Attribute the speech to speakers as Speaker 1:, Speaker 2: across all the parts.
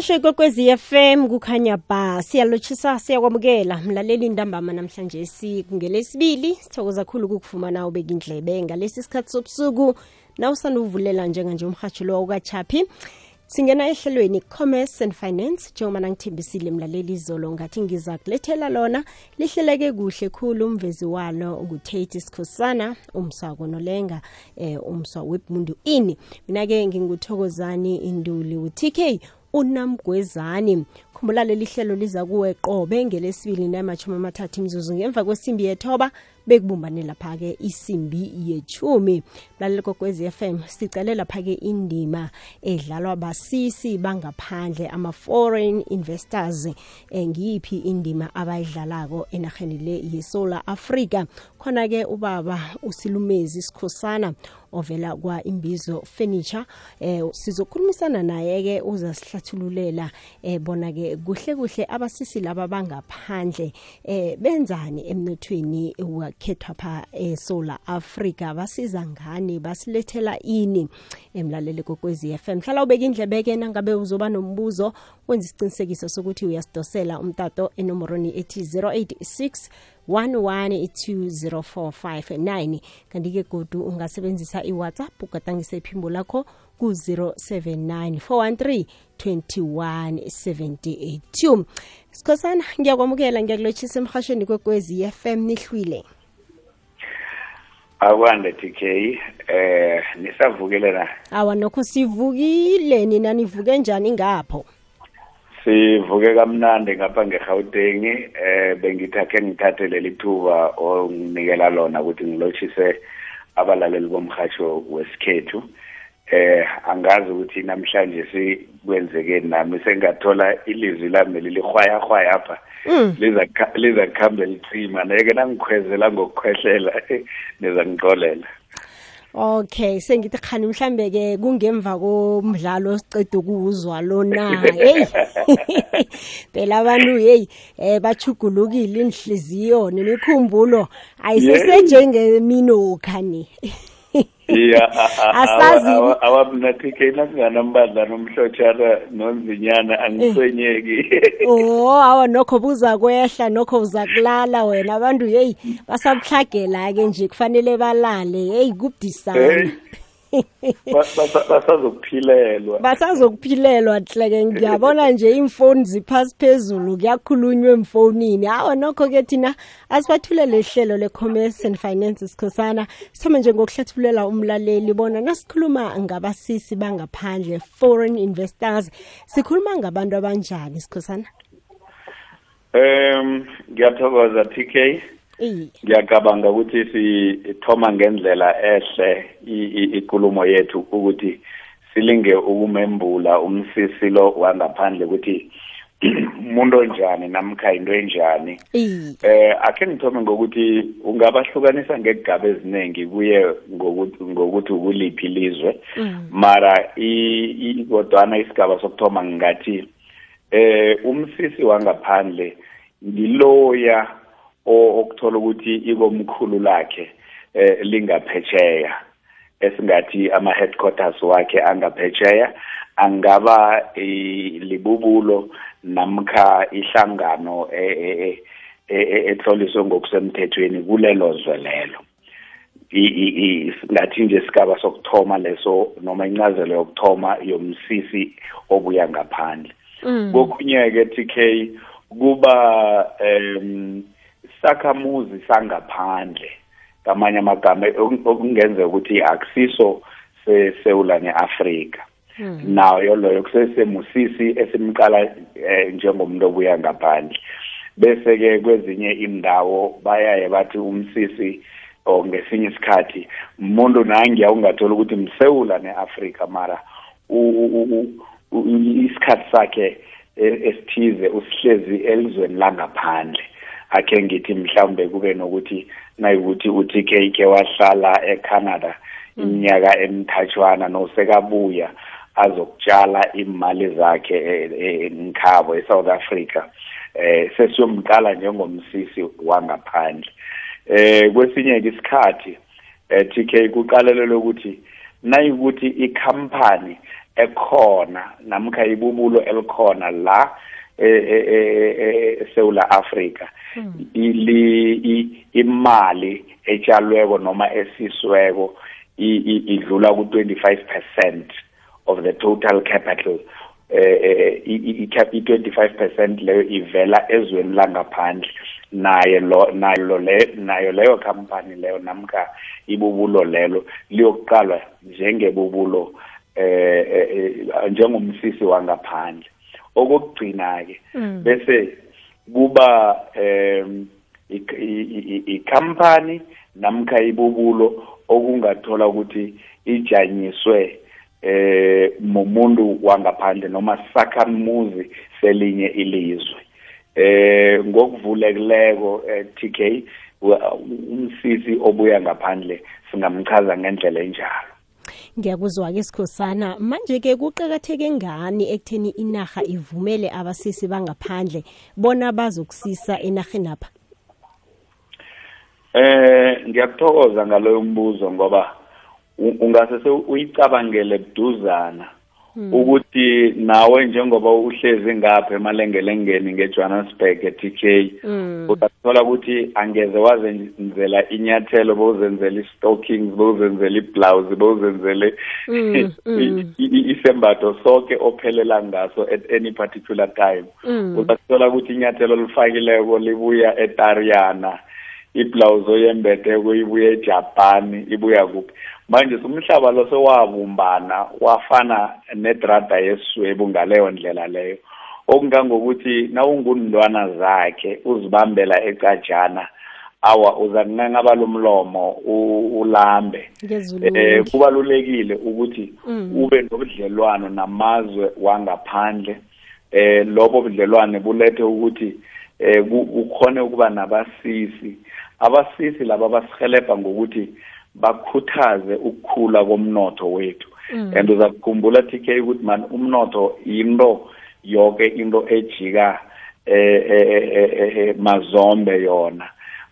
Speaker 1: umhasho ikwekwezi FM kukhanya ba siyalotshisa siyakwamukela. Mlaleli ntambama namhlanje singelesibili sithokoza khulu ukukufumana ubeka indlebe ngalesi sikhathi sobusuku. Nawusanuvulela njenganje umrhatsho lo ukachaphi singena ehlelweni commerce and finance njengoba nangithembisile mlaleli izolo ngathi ngiza kulethela lona lihleleke kuhle khulu umvezi walo ngutate sikhosana umswako nolenga eh, umswa webmundu ini. Mina-ke nginguthokozani induli u-tk unamgwezani khumbula leli hlelo liza kuwe qobe ngelesibili namashumi amathathu imzuzu ngemva kwesimbi yethoba bekubumbanela lapha-ke isimbi yechumi mlaleli kokwezi FM sicele lapha-ke indima edlalwa basisi bangaphandle ama-foreign investors. Eh, ngiyiphi indima abayidlalako enarheni le yesola africa khona-ke ubaba usilumezi sikhosana ovela kwa-imbizo furniture. Eh sizokhulumisana naye-ke uzasihlathululela eh bona-ke kuhle kuhle abasisi laba bangaphandle eh benzani emnothweni wakhethwa pha eSouth Africa basiza ngani? Basilethela ini? Emlaleli kokwezi FM hlala ubeka indlebeke nangabe uzoba nombuzo wenza isiqinisekiso sokuthi uyasidosela umtato enomoroni ethi 086 1120459 kanti-ke godu ungasebenzisa iwhatsapp ugadangise iphimbo lakho ku-079 413 2178 sikhosana ngiyakwamukela ngiyakulotshisa emhashweni kwekwezi fm nihlwile?
Speaker 2: Akwande tk eh nisavukile na
Speaker 1: awa nokho sivukile nina nivuke njani ngapho?
Speaker 2: Sivuke kamnandi ngapha ngeGauteng. Eh bengithakhe ngithathe leli thuba onginikela lona ukuthi ngilotshise abalaleli bomhatsho wesikhethu. Eh angazi ukuthi namhlanje sikwenzeke nami sengathola ilizwi lami lilihwaya hwaya apha liza liza kuhamba licima neke nangikhwezela ngokukhwehlela niza ngixolela.
Speaker 1: Okay sengithi khani mhlambe ke kungemva komdlalo sicede ukuwuzwa lona hey. Phela abantu hey eh bachugulukile inhliziyo nemikhumbulo ayisesenjengemino khani.
Speaker 2: Iya
Speaker 1: Asazi-
Speaker 2: awamnathike nakunganambandla nomhlotshana nonzinyana angiswenyeki.
Speaker 1: Oh awa nokho buza kwehla nokho uza kulala wena. Abantu hey basabuhlagela ke nje kufanele balale. Hey kubudisana.
Speaker 2: Basazokuphilelwa.
Speaker 1: Basazokuphilelwa hleke ngiyabona nje imfoni ziphasi phezulu kuyakhulunywa emfonini awa nokho ke thina asibathulele ihlelo le-commerce and finance sikhosana. Sithome nje ngokuhlathulela umlaleli bona nasikhuluma ngabasisi bangaphandle foreign investors. Sikhuluma ngabantu abanjani sikhosana?
Speaker 2: Um ngiyathokoza tk
Speaker 1: iye
Speaker 2: ngiyacabanga ukuthi sithoma ngendlela ehle ikulumo yethu ukuthi silinge ukumembula umsisi lo wangaphandle ukuthi umuntu onjani namkha into enjani. Eh akhe ngithome ngokuthi ungabahlukanisa ngegaba eziningi kuye ngokuthi ngokuthi ukuliphi ilizwe. Mara i- i- kodwana isigaba sokuthoma ngingathi eh umsisi wangaphandle ngiloya okuthola ukuthi ikomkhulu lakhe eh lingaphetsheya esingathi ama headquarters wakhe angaphetsheya angaba eh, libubulo namkha ihlangano e- e- e- e- etloliswe ngokusemthethweni kulelo zwe lelo. Ngathi nje isigaba sokuthoma leso noma incazelo yokuthoma yomsisi obuya ngaphandle. Kokunye-ke tk kuba um sakhamuzi sangaphandle ngamanye amagama ok- okungenzeka ukuthi akusiso sesewula ne-afrika. Nayo loyo kusesemusisi esimqala eh, njengomuntu obuya ngaphandle. Bese-ke kwezinye indawo bayaye bathi umsisi or ngesinye isikhathi umuntu nangiya ungathola ukuthi msewula ne-afrika mara isikhathi sakhe e- esithize usihlezi elizweni langaphandle. Akhe ngithi mhlawumbe kube nokuthi nayikuthi uTK ke wahlala eCanada iminyaka emithatshwana nosekabuya azokutshala imali zakhe e- e- enkhabo eSouth Africa. Eh sesiyomqala njengomsisi wangaphandle. Eh kwesinye isikhathi eh TK kuqalelelwe ukuthi nayikuthi ikhampani ekhona namkha ibubulo elikhona la eSouth Africa ili imali etshalweko noma esisweko idlula ku25% of the total capital. Eh i-25% leyo ivela ezweni langaphandle. Naye lo nayo le nayo leyo company leyo namka ibubulo lelo liyokuqalwa njengebubulo eh njengomsisi wangaphandle. Okugcina ke bese kuba em ikhampani namkha ibubulo okungathola ukuthi ijanyiswe eh mumuntu wangaphandle noma sakhamuzi selinye ilizwe. Eh ngokuvulekileko TK umsisi obuya ngaphandle singamchaza ngendlela enjalo.
Speaker 1: Ngiyakuzwa ke sikhosana. Manje ke kuqakatheke ngani ekutheni inarha ivumele abasisi bangaphandle bona bazokusisa enarheni apha
Speaker 2: eh ngiyakuthokoza ngaloyo mbuzo ngoba ungase uyicabangele buduzana ukuthi nawe njengoba uhlezi ngapha emalengelengeni ngeJohannesburg eTK uzathola ukuthi angeze wazenzela inyathelo bowuzenzela istockings bowuzenzela iblouse bowuzenzele isembatho sonke ophelela ngaso at any particular time. Uzathola ukuthi inyathelo lifakileko libuya eTariana iblouse oyembetheko ibuya eJapan ibuya kuphi. Manje umhlaba lo sewabumbana wafana nedrada yeswebu ngaleyo ndlela leyo. Okungangokuthi nawungundwana zakhe uzibambela ecajana awa uza kunqanqaba lomlomo ulambe. Eh kubalulekile ukuthi ube nobudlelwano namazwe wangaphandle. Eh lobo budlelwane bulethe ukuthi eh kukhone ukuba nabasisi abasisi laba basihelebha ngokuthi bakhuthaze ukukhula komnotho wethu. And uzakukhumbula TK ukuthi man umnotho into yonke into ejika eh mazombe yona.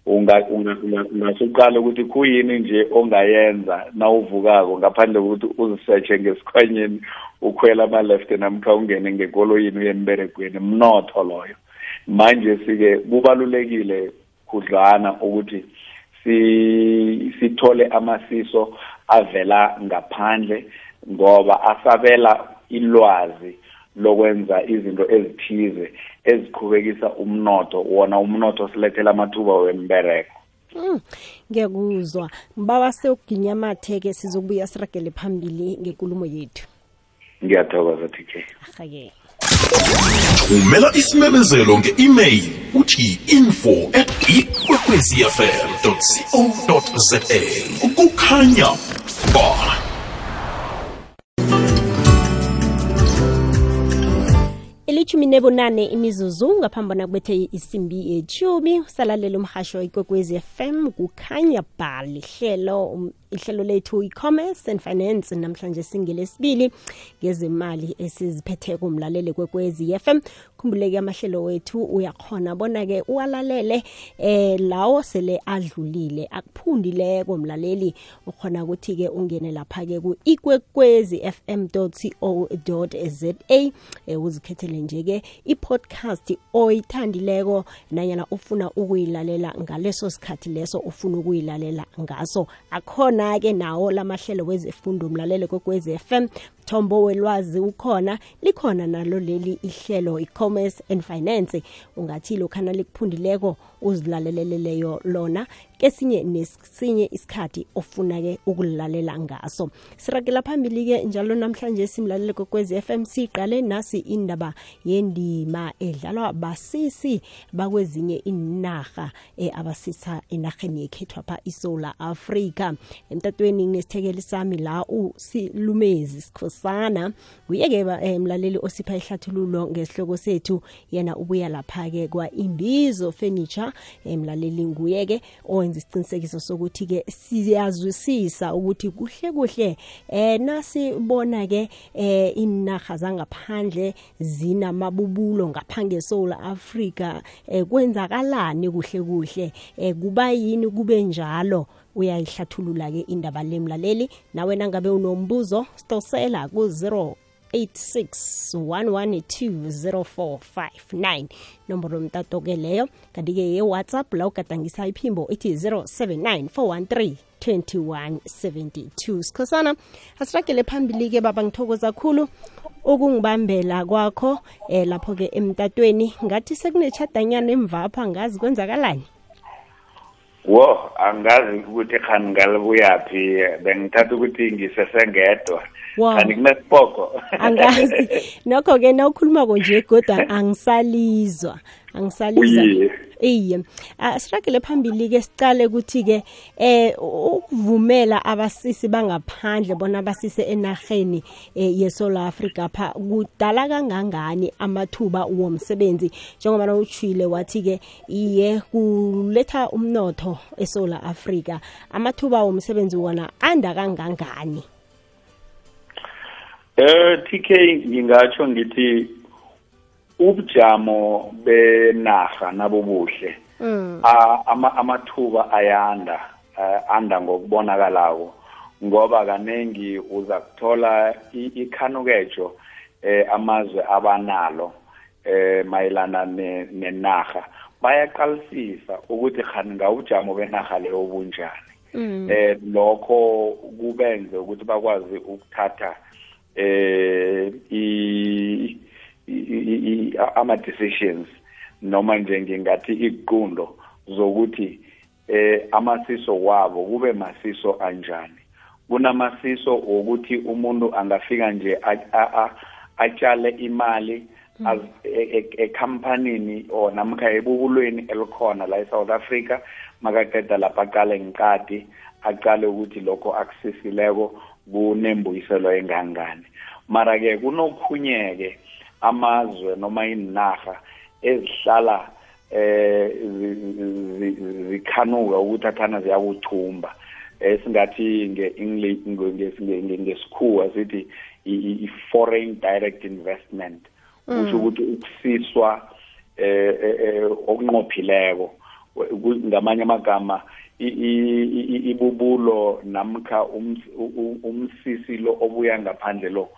Speaker 2: Unga ungasuqala ukuthi kuyini nje ongayenza nawuvukako ngaphandle kokuthi uzisearche ngesikhwanyeni ukhwela ama left namkha ungene ngekoloyini uyemberegweni mnotho loyo. Manje sike kubalulekile khudlwana ukuthi si sithole amasiso avela ngaphandle ngoba asabela ilwazi lokwenza izinto ezithize eziqhubekisa umnotho wona umnotho silethela amathuba wembereko
Speaker 1: ngiyakuzwa. Mbawa sewuginyamathe-ke sizokubuya siragele phambili ngenkulumo yethu.
Speaker 2: Ngiyathokoza tk
Speaker 1: ahake
Speaker 3: thumela isimemezelo nge-email uthi info at ikwekwezfm co za kukhanya ba.
Speaker 1: Ilithumi nebunane imizuzu ngaphambana kubethe isimbi yethumi usalalela umhasho ikwekwezi fm kukhanya ba lihlelo um, ihlelo lethu e-commerce and finance namhlanje singelesibili ngezemali esiziphetheko umlaleli kwekwezi fm khumbuleke amahlelo wethu uyakhona bona-ke uwalalele eh lawo sele adlulile akuphundileko mlaleli. Ukhona ukuthi-ke ungene lapha-ke ku-ikwekwezi fm co za eh, uzikhethele nje-ke i-podcast oyithandileko nanyana ufuna ukuyilalela ngaleso sikhathi leso ufuna ukuyilalela ngaso. Akhona-ke nawo lamahlelo wezefundo mlalele kwekwezi FM thombo welwazi ukhona likhona nalo leli ihlelo e-commerce and finance. Ungathi lokhana likuphundileko uzilaleleleyo lona kesinye nesinye isikhathi ofuna-ke ukulilalela ngaso. Sirakela phambili-ke njalo namhlanje simlalele kokwezi FM siqale nasi indaba yendima edlalwa basisi bakwezinye inarha e, abasisa enarheni yekhethwapha isola afrika. Emtatweni nginesithekeli sami la usilumezi sikhosana uye-ke eh, mlaleli osipha ihlathululo ngesihloko sethu yena ubuya lapha-ke kwa-imbizo furniture. Eh, mlaleli nguye-ke owenza isiqinisekiso sokuthi-ke siyazwisisa ukuthi kuhle kuhle eh nasibona-ke eh inarha zangaphandle zinamabubulo ngaphange South Africa eh kwenzakalani kuhle kuhle? Eh kuba yini kube njalo? Uyayihlathulula ke indaba le mlaleli. Nawe nangabe unombuzo stosela ku-0 86 nomboro yomtato-ke leyo kanti-ke ye-whatsapp la ugadangisa iphimbo ithi 079 413 2172 sikhosana asiragele phambili-ke baba ngithokoza khulu ukungibambela kwakho eh lapho-ke emtatweni. Ngathi sekunetshadanyana emvapha ngazi kwenzakalani
Speaker 2: wo angazi ukuthi khani ngalibuyaphi bengithatha ukuthi ngisesengedwa
Speaker 1: kanti
Speaker 2: khani kunesipoko
Speaker 1: angazi. Nokho-ke nawukhulumako nje kodwa angisalizwa angisalizwa
Speaker 2: Uyiye.
Speaker 1: iye Ah, siragele phambili-ke sicale ukuthi-ke eh ukuvumela abasisi bangaphandle bona basise enarheni eh, yeSouth Africa pha kudala kangangani amathuba womsebenzi? Njengoba nawutshile wathi-ke iye kuletha umnotho eSouth Africa. Amathuba womsebenzi wona anda kangangani?
Speaker 2: Eh TK ngingatsho ngithi ubujamo benarha nabo buhle
Speaker 1: mm.
Speaker 2: A- ama amathuba ayanda eh, anda ngokubonakalako ngoba kanengi uza kuthola i- ikhanukejo eh amazwe abanalo eh mayelana ne- nenarha bayaqalisisa ukuthi khani ngawujamo benarha leyo bunjani
Speaker 1: Mm.
Speaker 2: eh lokho kubenze ukuthi bakwazi ukuthatha eh i i- i- i- ama decisions noma nje ngingathi iqundo zokuthi eh amasiso wabo kube masiso anjani. Kunamasiso wokuthi umuntu angafika nje a- a- a- atshale imali az- e- e- ekhampanini or namkha ebubulweni elikhona la eSouth Africa makaqeda lapha aqale ngiqadi aqale ukuthi lokho akusisileko kunembuyiselo engangani. Mara ke kunokhunye-ke amazwe noma inarha ezihlala eh zi- zi- zikhanuka ukuthi athana ziyakuchumba esingathi nge-english nge- nge- nge- ngesikhuwa sithi i-foreign direct investment. Kusho ukuthi ukusiswa eh eh, eh, okunqophileko. Ku- ngamanye amagama ibubulo namkha umsisi lo obuya ngaphandle lo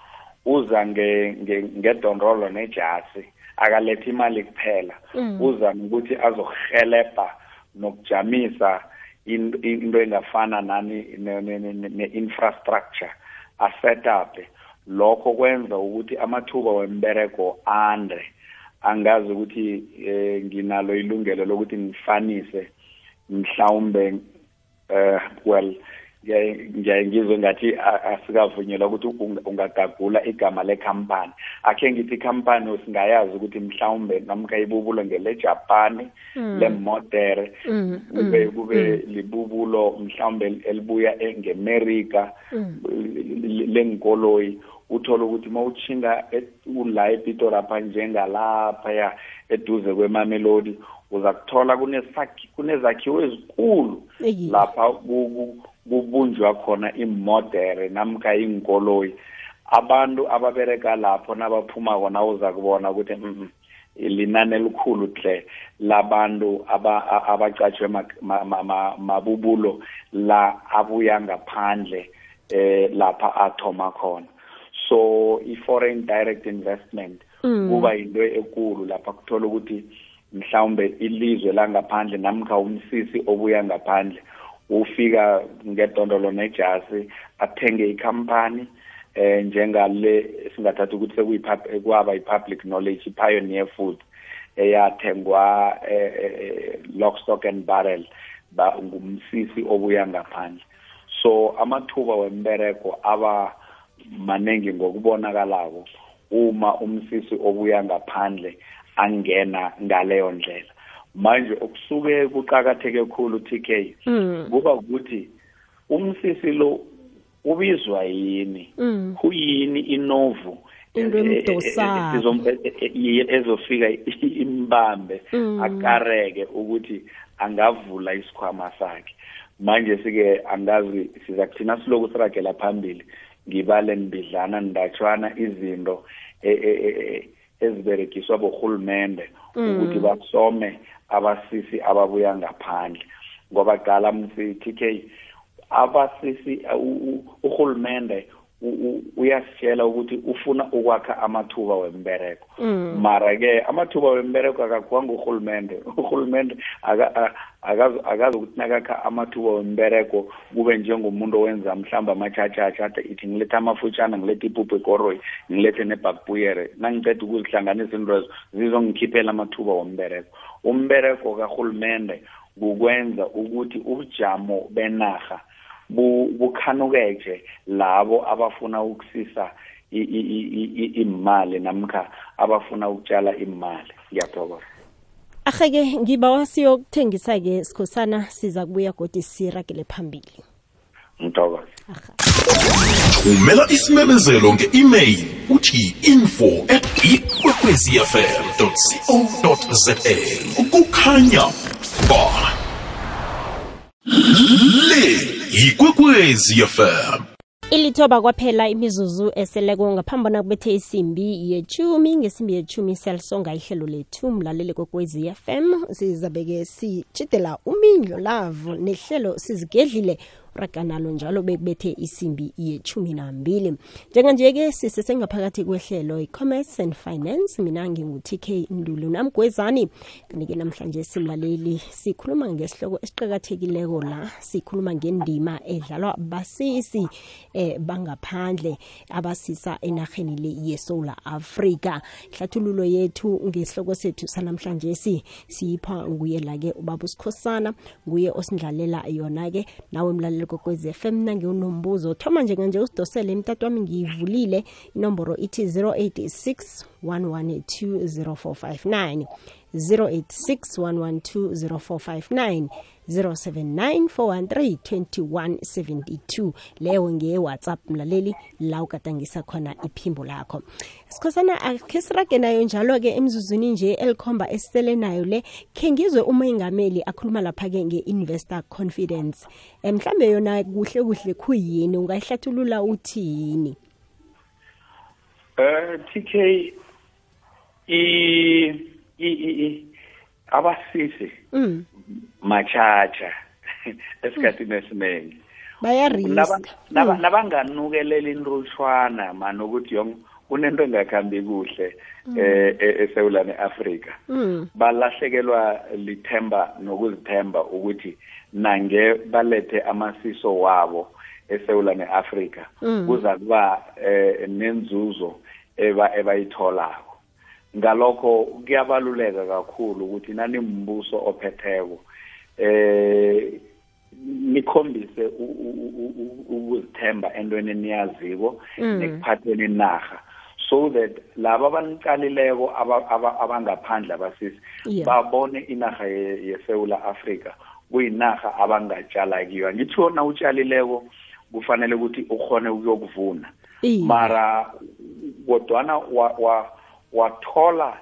Speaker 2: uza nge- nge- ngedondolo nejasi akaletha imali kuphela. Uza nokuthi azohelebha nokujamisa in- into engafana nani ne- ne- ne- ne-infrastructure aset up. Lokho kwenza ukuthi amathuba wembereko ande. Angazi ukuthi eh, nginalo ilungelo lokuthi ngifanise mhlawumbe eh well ngiyaye ngiyaye ngizwe ngathi a- asikavunyelwa ukuthi unga- ungagagula igama lekhampani. Akhe ngithi ikhampani singayazi ukuthi mhlawumbe namkha ibubulo ngele-japani lemodere
Speaker 1: Mm,
Speaker 2: kube kube libubulo mhlawumbe elibuya e- ngemerika le- lenkoloyi uthola ukuthi mawutshinga e- ula epitori apha njengalapha ya eduze kwemamelodi uza kuthola kunesakhi- kunezakhiwo ezikulu
Speaker 1: Eyi.
Speaker 2: lapha ku- ku- kubunjwa khona imodere namkha inkoloyi abantu ababereka lapho nabaphumako nawuza kubona ukuthi mm, linani elikhulu hle labantu aba- a- abaqatshwe mak- ma- ma- ma- mabubulo la abuya ngaphandle eh lapha athoma khona. So i-foreign direct investment kuba yinto ekulu lapha kuthola ukuthi mhlawumbe ilizwe langaphandle namkha umsisi obuya ngaphandle ufika ngedondolo nejasi athenge ikhampani eh njengale singathatha ukuthi sekuyipub- kwaba i-public knowledge i-pioneer food eyathengwa eh, eh, lock stock and barrel ba ngumsisi obuya ngaphandle. So amathuba wembereko aba maningi ngokubonakalako uma umsisi obuya ngaphandle angena ngaleyo ndlela. Manje okusuke kuqakatheke khulu TK
Speaker 1: Mm.
Speaker 2: kuba ukuthi umsisi lo ubizwa yini
Speaker 1: Mm.
Speaker 2: kuyini inovu eh, eh, eh, ezofika imbambe
Speaker 1: Mm.
Speaker 2: akareke ukuthi angavula isikhwama sakhe manje sike angazi siza kuthina siloku siragela phambili ngibale mbidlana ndatshwana izinto e- e- e- e- bohulumende ukuthi basome abasisi ababuya ngaphandle. Ngoba qala msi TK abasisi u- u- uhulumende u- u- uyasitshela ukuthi ufuna ukwakha amathuba wembereko mara ke amathuba wembereko akakhiwa ngurhulumende urhulumente akazi ukuthi nakakha amathuba wembereko kube njengomuntu owenza mhlawumbe amatshatshatsha ade ithi ngilethe amafutshana ngilethe ipuphu ekoroyi ngilethe nebhakbuyere nangiceda ukuzihlanganisa intwezo zizongikhiphela amathuba wombereko umbereko karhulumende kukwenza ukuthi ubujamo benarha bu- bukhanukeke labo abafuna ukusisa i- i- i- i- imali namkha abafuna ukutshala imali. Ngiyathokoza.
Speaker 1: Aheke ngibawa siyokuthengisa-ke sikhosana siza kubuya godi siragele phambili.
Speaker 2: Ngithokoza
Speaker 3: thumela isimemezelo nge-email uthi info at ikwekwezfm co za kukhanya ba. Le yikwekwezi fm
Speaker 1: ilithoba kwaphela imizuzu eseleko ngaphambi nakubethe isimbi yechumi ngesimbi yechumi siyalisonga ihlelo lethu mlaleli kokwezi fm sizabeke sitshidela umindlo lavo nehlelo sizigedlile raganalo njalo bekubethe isimbi yechumi nambili njenganje-ke sisesengaphakathi kwehlelo i-commerce and finance mina ngingu-tk ndulu namgwezani. Kanti-ke namhlanje simlaleli sikhuluma ngesihloko esiqakathekileko la. Sikhuluma ngendima edlalwa basisi eh bangaphandle abasisa enarheni le yesola afrika. Hlathululo yethu ngesihloko sethu sanamhlanje si siyipha nguye la ke ubaba usikhosana nguye osindlalela yona ke nawe mlaleli kokwezi FM nange unombuzo. Thoma njenganje usidosele imtatu wami ngiyivulile inomboro ithi 086 112 086 079 leyo ngeye-whatsapp mlaleli la ugadangisa khona iphimbo lakho. Sikhosana akhe sirage nayo njalo-ke emzuzwini nje elikhomba esisele nayo le khe ngizwe umengameli akhuluma lapha-ke nge-investor confidence. Um mhlambe yona kuhle kuhle khuyini? Ungayihlathulula uthini?
Speaker 2: Eh TK i i i i- abasisi.
Speaker 1: Mm.
Speaker 2: machacha esikhathini esiningi. Naba- nabanganukelela intrushwana mani ukuthi yong kunento engakhambi kuhle e- eSouth Africa
Speaker 1: mm.
Speaker 2: balahlekelwa lithemba nokuzithemba ukuthi nange balethe amasiso wabo eSouth neAfrica
Speaker 1: Mm.
Speaker 2: kuza kuba eh, nenzuzo eba ebayitholako. Ngalokho kuyabaluleka kakhulu ukuthi nanimbuso ophetheko eh nikhombise ukuzithemba entweni niyaziko
Speaker 1: Mm.
Speaker 2: nekuphatheni inarha so that laba abanicalileko aba- aba- abangaphandle abasisi babone inarha ye- yeSewula afrika kuyinarha abangatshala kiyo. Ngitho na utshalileko kufanele ukuthi ukhone ukuyokuvuna. Mara kodwana wa- wa- wathola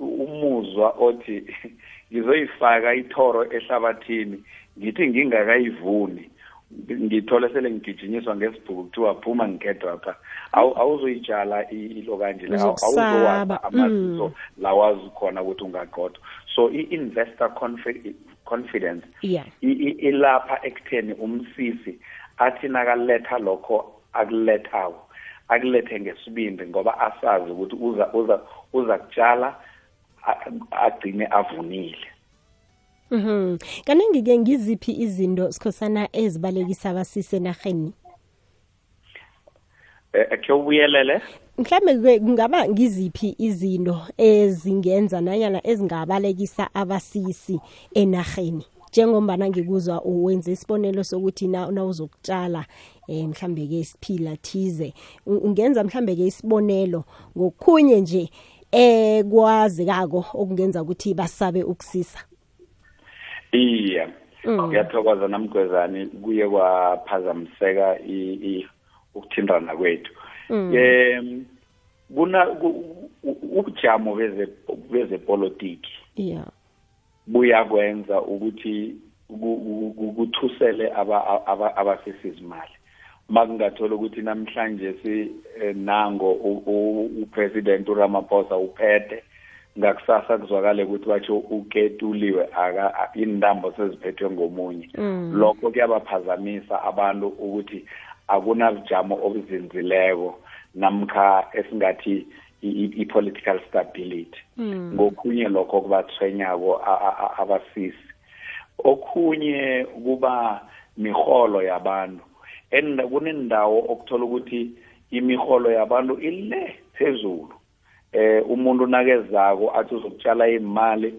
Speaker 2: umuzwa othi ngizoyifaka ithoro ehlabathini ngithi ngingakayivuni. Ngithole sele ngigijinyiswa ngesibhuku kuthiwa phuma ngikhedwa pha Awu- awuzoyitshala i- ilo kanje le, awu-
Speaker 1: Uzokusaba,
Speaker 2: awuzowazi amaziso lawazi khona ukuthi ungaqothwa so i-investor confi- confidence
Speaker 1: yeah.
Speaker 2: i- i- ilapha ekutheni umsisi athi nakaletha lokho akulethako akulethe ngesibindi ngoba asazi ukuthi uza uza uza kutshala a- agcine avunile
Speaker 1: Mhm. Kaningi-ke ngiziphi izinto sikhosana ezibalekisa abasisi enarheni?
Speaker 2: Eh, ekhe ubuyelele
Speaker 1: Mhlambe kungaba ngiziphi izinto ezingenza nanyana ezingabalekisa abasisi enarheni? Njengombana ngikuzwa uwenze isibonelo sokuthi na nawuzokutshala eh mhlambe ke isiphila thize. Ungenza mhlambe ke isibonelo ngokukhunye nje eh kwazekako okungenza ukuthi basabe ukusisa.
Speaker 2: iye ngiyathokoza namgwezane kuye kwaphazamiseka ukuthintana kwethu. Um kuna ubujamo beze- bezepolitiki
Speaker 1: Yeah.
Speaker 2: buyakwenza ukuthi ku- ku- ku- kuthusele aba- aba- abasisizimali makungathola ukuthi namhlanje si eh, nango u- u- upresident uRamaphosa uphethe ngakusasa kuzwakale ukuthi batsho uketuliwe aka a- intambo seziphethwe ngomunye. Lokho kuyabaphazamisa abantu ukuthi akunabujamo obuzinzileko namkha esingathi i- i- i-political stability. Ngokunye lokho kubathwenyako a- a- a- abasisi. Okunye kuba miholo yabantu. Enda- kunendawo okuthola ukuthi imiholo yabantu ile phezulu. Eh umuntu nakezako athi uzokutshala imali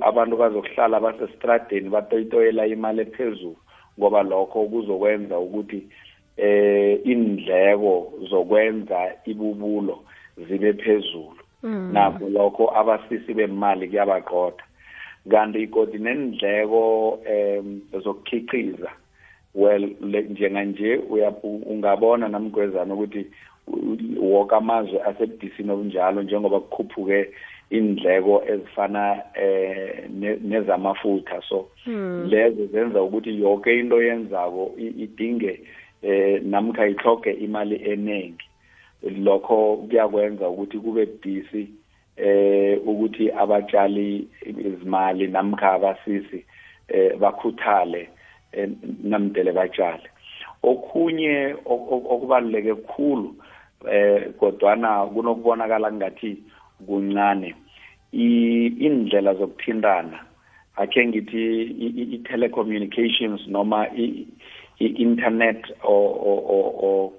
Speaker 2: abantu bazokuhlala basestradeni batoyitoyela imali ephezulu ngoba lokho kuzokwenza ukuthi eh indleko zokwenza ibubulo zibe phezulu. Nabo lokho abasisi bemali kuyabaqotha. Kanti ikodi nendleko em zokukhiciza well njenganje ungabona namgwezana ukuthi woke amazwe asebudisini obunjalo njengoba kukhuphuke indleko ezifana eh ne- nezamafutha. So lezo zenza ukuthi yonke into yenzako idinge eh namkha ihloge imali eningi lokho kuyakwenza ukuthi kube busy eh ukuthi abatshali izimali namkha abasisi eh bakhuthale namdele batshale okunye ok- ok- okubaluleke kukhulu eh kodwana kunokubonakala ngathi kuncane i- indlela zokuthintana akhe ngithi i- i- i-telecommunications noma i- i-internet or, or, or, or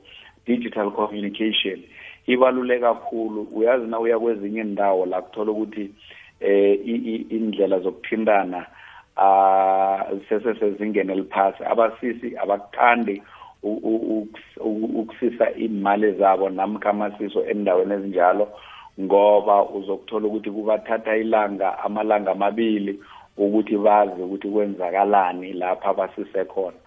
Speaker 2: digital communication ibaluleke kakhulu uyazi na uya kwezinye indawo la kuthola ukuthi eh i- i- indlela zokuthintana ah sesesezingene eliphasi abasisi abakuthandi ukusisa imali zabo namkha amasiso endaweni ezinjalo ngoba uzokuthola ukuthi kubathatha ilanga amalanga amabili ukuthi bazi ukuthi kwenzakalani lapha basise khona.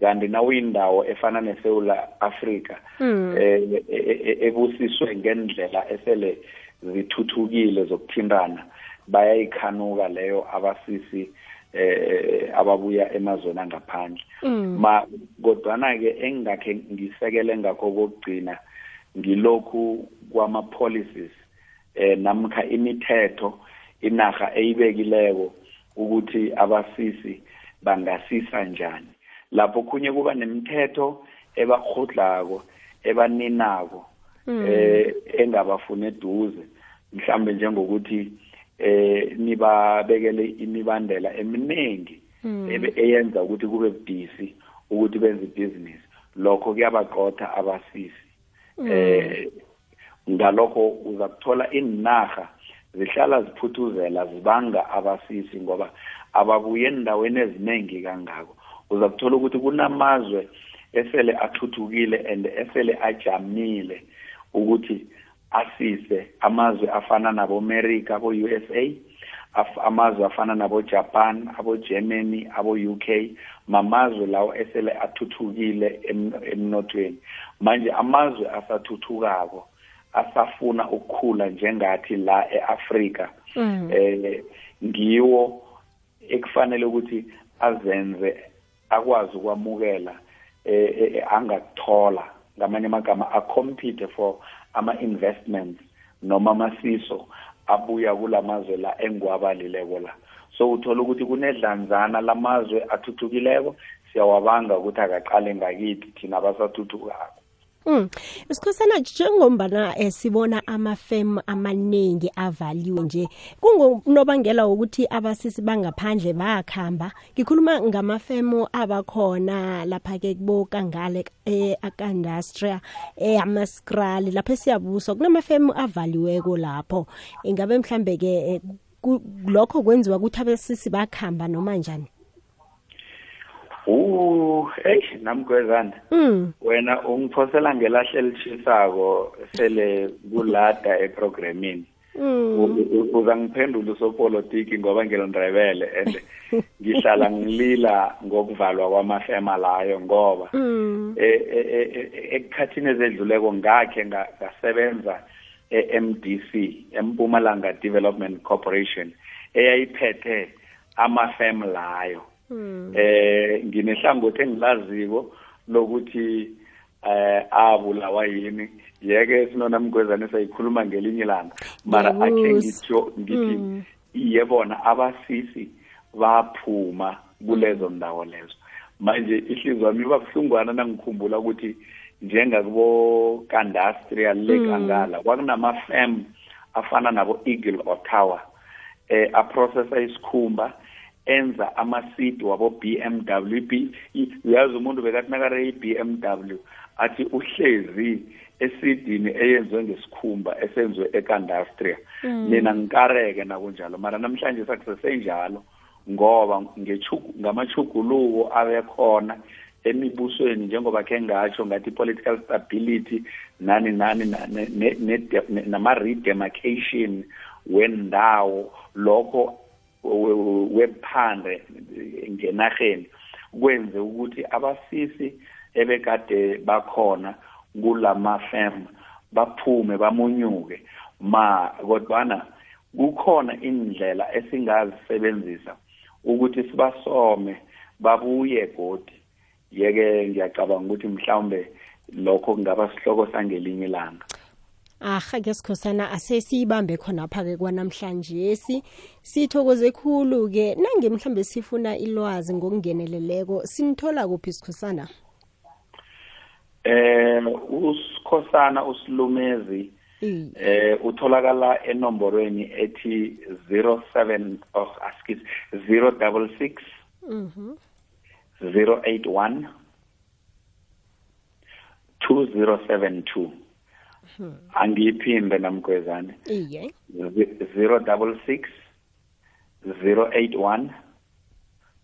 Speaker 2: Kanti nawuyindawo efana neSouth Africa e- e- e- ebusiswe ngendlela esele zithuthukile zokuthintana bayayikhanuka leyo abasisi eh ababuya emazweni angaphandle. Ma kodwana ke engakhe ngisekele ngakho kokugcina ngilokhu kwama policies eh namkha imithetho inaga eyibekileko ukuthi abasisi bangasisa njani. Lapho kunye kuba nemithetho ebakhodlako ebaninako eh engabafuna eduze mhlambe njengokuthi eh nibabekele imibandela eminingi ebe- eyenza ukuthi kube busy ukuthi benze business lokho kuyabaqotha abasisi. Eh ngalokho uza kuthola inaga zihlala ziphuthuzela zibanga abasisi ngoba ababuye endaweni eziningi kangako. Uza kuthola ukuthi kunamazwe esele athuthukile and esele ajamile ukuthi asise amazwe afana nabo-america abo-usa af- amazwe afana nabo-japan abo-germany abo-uk mamazwe lawo esele athuthukile em- emnothweni. Manje amazwe asathuthukako asafuna ukukhula njengathi la e-afrika eh ngiwo ekufanele ukuthi azenze akwazi ukwamukela eh eh, angakuthola ngamanye amagama acompete for ama-investments noma amasiso abuya kulamazwe la engiwabalileko la. So uthola ukuthi kunedlanzana lamazwe athuthukileko. Siyawabanga ukuthi akaqale ngakithi thina basathuthukako
Speaker 1: Mm. Sikhosana njengombana eh, sibona amafem amaningi avaliwe nje kungonobangela ukuthi abasisi bangaphandle bayakhamba ngikhuluma ngamafemu abakhona lapha ke kubo kangale eh akandastria eh amaskrali lapha siyabuswa kunamafemu avaliweko lapho. Ingabe mhlambe ke eh, ku- lokho kwenziwa ukuthi abasisi bakhamba noma njani?
Speaker 2: Uh, hey namgwezana
Speaker 1: Mm.
Speaker 2: wena ungiphosela ngelahle elishisako sele kulada eprogramini
Speaker 1: Mm.
Speaker 2: U- u- uza ngiphendula usopolitiki ngoba ngilondrebele and ngihlala ngilila ngokuvalwa kwamafema layo ngoba
Speaker 1: Mm.
Speaker 2: eh, eh, eh, eh, ekukhathini ezedluleko ngakhe nga- ngasebenza e-MDC eMpumalanga Development Corporation eyayiphethe amafem layo
Speaker 1: Mm.
Speaker 2: Eh nginehlangothi engilaziko lokuthi eh abulawa yini yeke sinona mgwezane sayikhuluma ngelinye ilanga mara akhe ngitsho ngithi yebona abasisi baphuma kulezo ndawo lezo. Manje ihliziyo yami iba buhlungwana nangikhumbula ukuthi njengakubo Kandastria Lake Angala kwakunama-firm afana nabo Eagle Ottawa eh aprocessa isikhumba enza ama-seed wabo BMW B- i- uyazi umuntu bekathi nakare i-BMW athi uhlezi esidini eyenziwe ngesikhumba esenziwe ekandastria mina ngikareke nakunjalo. Mara namhlanje sakusesenjalo ngoba ngamachuguluko abekhona emibusweni njengoba ke ngatsho ngathi political stability nani nani nama-redemarcation wendawo lokho wephande ngenarheni kwenze ukuthi abasisi ebekade bakhona kulama firm baphume bamunyuke. Ma kodwana kukhona indlela esingazisebenzisa ukuthi sibasome babuye godi yeke ngiyacabanga ukuthi mhlawumbe lokho kungaba sihloko sangelinye ilanga.
Speaker 1: Aha ke sikhosana asesiyibambe khonapha-ke kwanamhlanje si sithokoze khulu-ke nange mhlambe sifuna ilwazi ngokungeneleleko sinithola kuphi sikhosana
Speaker 2: eh usikhosana usilumezi
Speaker 1: Iye.
Speaker 2: eh utholakala enomborweni ethi 07 of askis 066
Speaker 1: Mhm.
Speaker 2: 081 2072 Hmm. angiyiphinde namgwezane.
Speaker 1: Iye.
Speaker 2: Zero double six
Speaker 1: zero
Speaker 2: eight one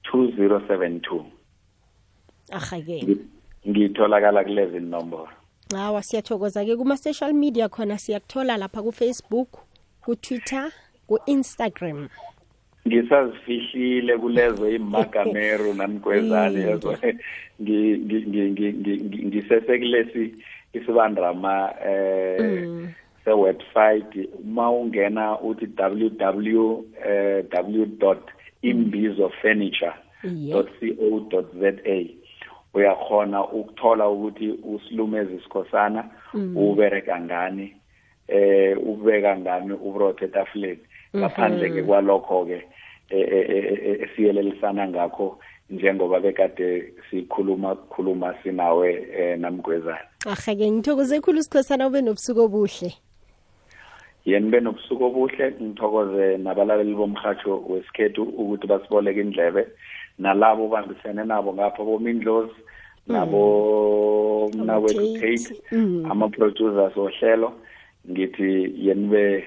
Speaker 2: two zero seven two. Ahake ngitholakala kulezi nomboro
Speaker 1: hawa siyathokoza-ke kuma-social media khona siyakuthola lapha ku-facebook ku-twitter ku-instagram.
Speaker 2: Ngisazifihlile kulezo imagameru namgwezane ezo ngisesekulesi isibandrama eh sewebsite uma ungena uthi www eh, w.imbizofurniture
Speaker 1: Iye.
Speaker 2: co za. Uyakhona ukuthola ukuthi usilumezi sikhosana ubereka ngani eh ubeka ngani ubrothe etafuleni. Ngaphandle ke kwalokho ke esiyelelisana ngakho njengoba bekade sikhuluma khuluma sinawe eh, namgwezana
Speaker 1: aha-ke ngithokoze khulu sikhosana ube nobusuku obuhle.
Speaker 2: Yeni benobusuku obuhle ngithokoze nabalaleli bomhatsho wesikhethu ukuthi basiboleke indlebe nalabo bambisene nabo ngapha bomindlozi nabo mnakwethu
Speaker 1: Tate.
Speaker 2: tate ama-producers ohlelo ngithi yeni be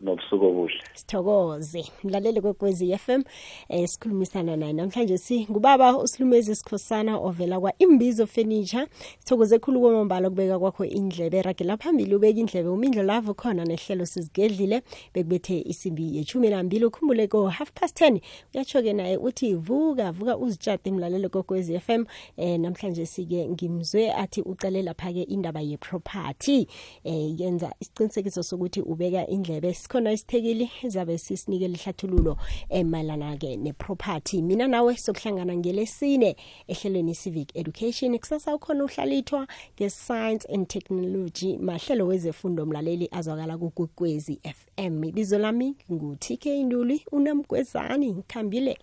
Speaker 2: nobusuku obuhle.
Speaker 1: Sithokoze. Mlaleli kwekwezi FM eh sikhulumisana naye. Namhlanje si ngubaba usilumezi sikhosana ovela kwa Imbizo Furniture. Sithokoze khulu kwamambala kubeka kwakho indlebe. Ragela phambili ubeka indlebe umindlo lavo khona nehlelo sizigedlile. Bekubethe isimbi yechumi nambili ukhumbule ko half past 10 uyatsho ke naye uthi vuka vuka uzitshate mlaleli kokwezi FM eh namhlanje sike ngimzwe athi ucale lapha ke indaba ye property eh yenza isiqinisekiso sokuthi ubeka indlebe sikhona isithekeli zabe sisinikele ihlathululo emayelana ke neproperty. Mina nawe sokuhlangana ngelesine ehlelweni civic education. Kusasa ukhona uhlalithwa nge-science and technology mahlelo wezefundo mlaleli azwakala kugugwezi fm ibizo lami ngu-tk nduli unamgwezani ngikhambile.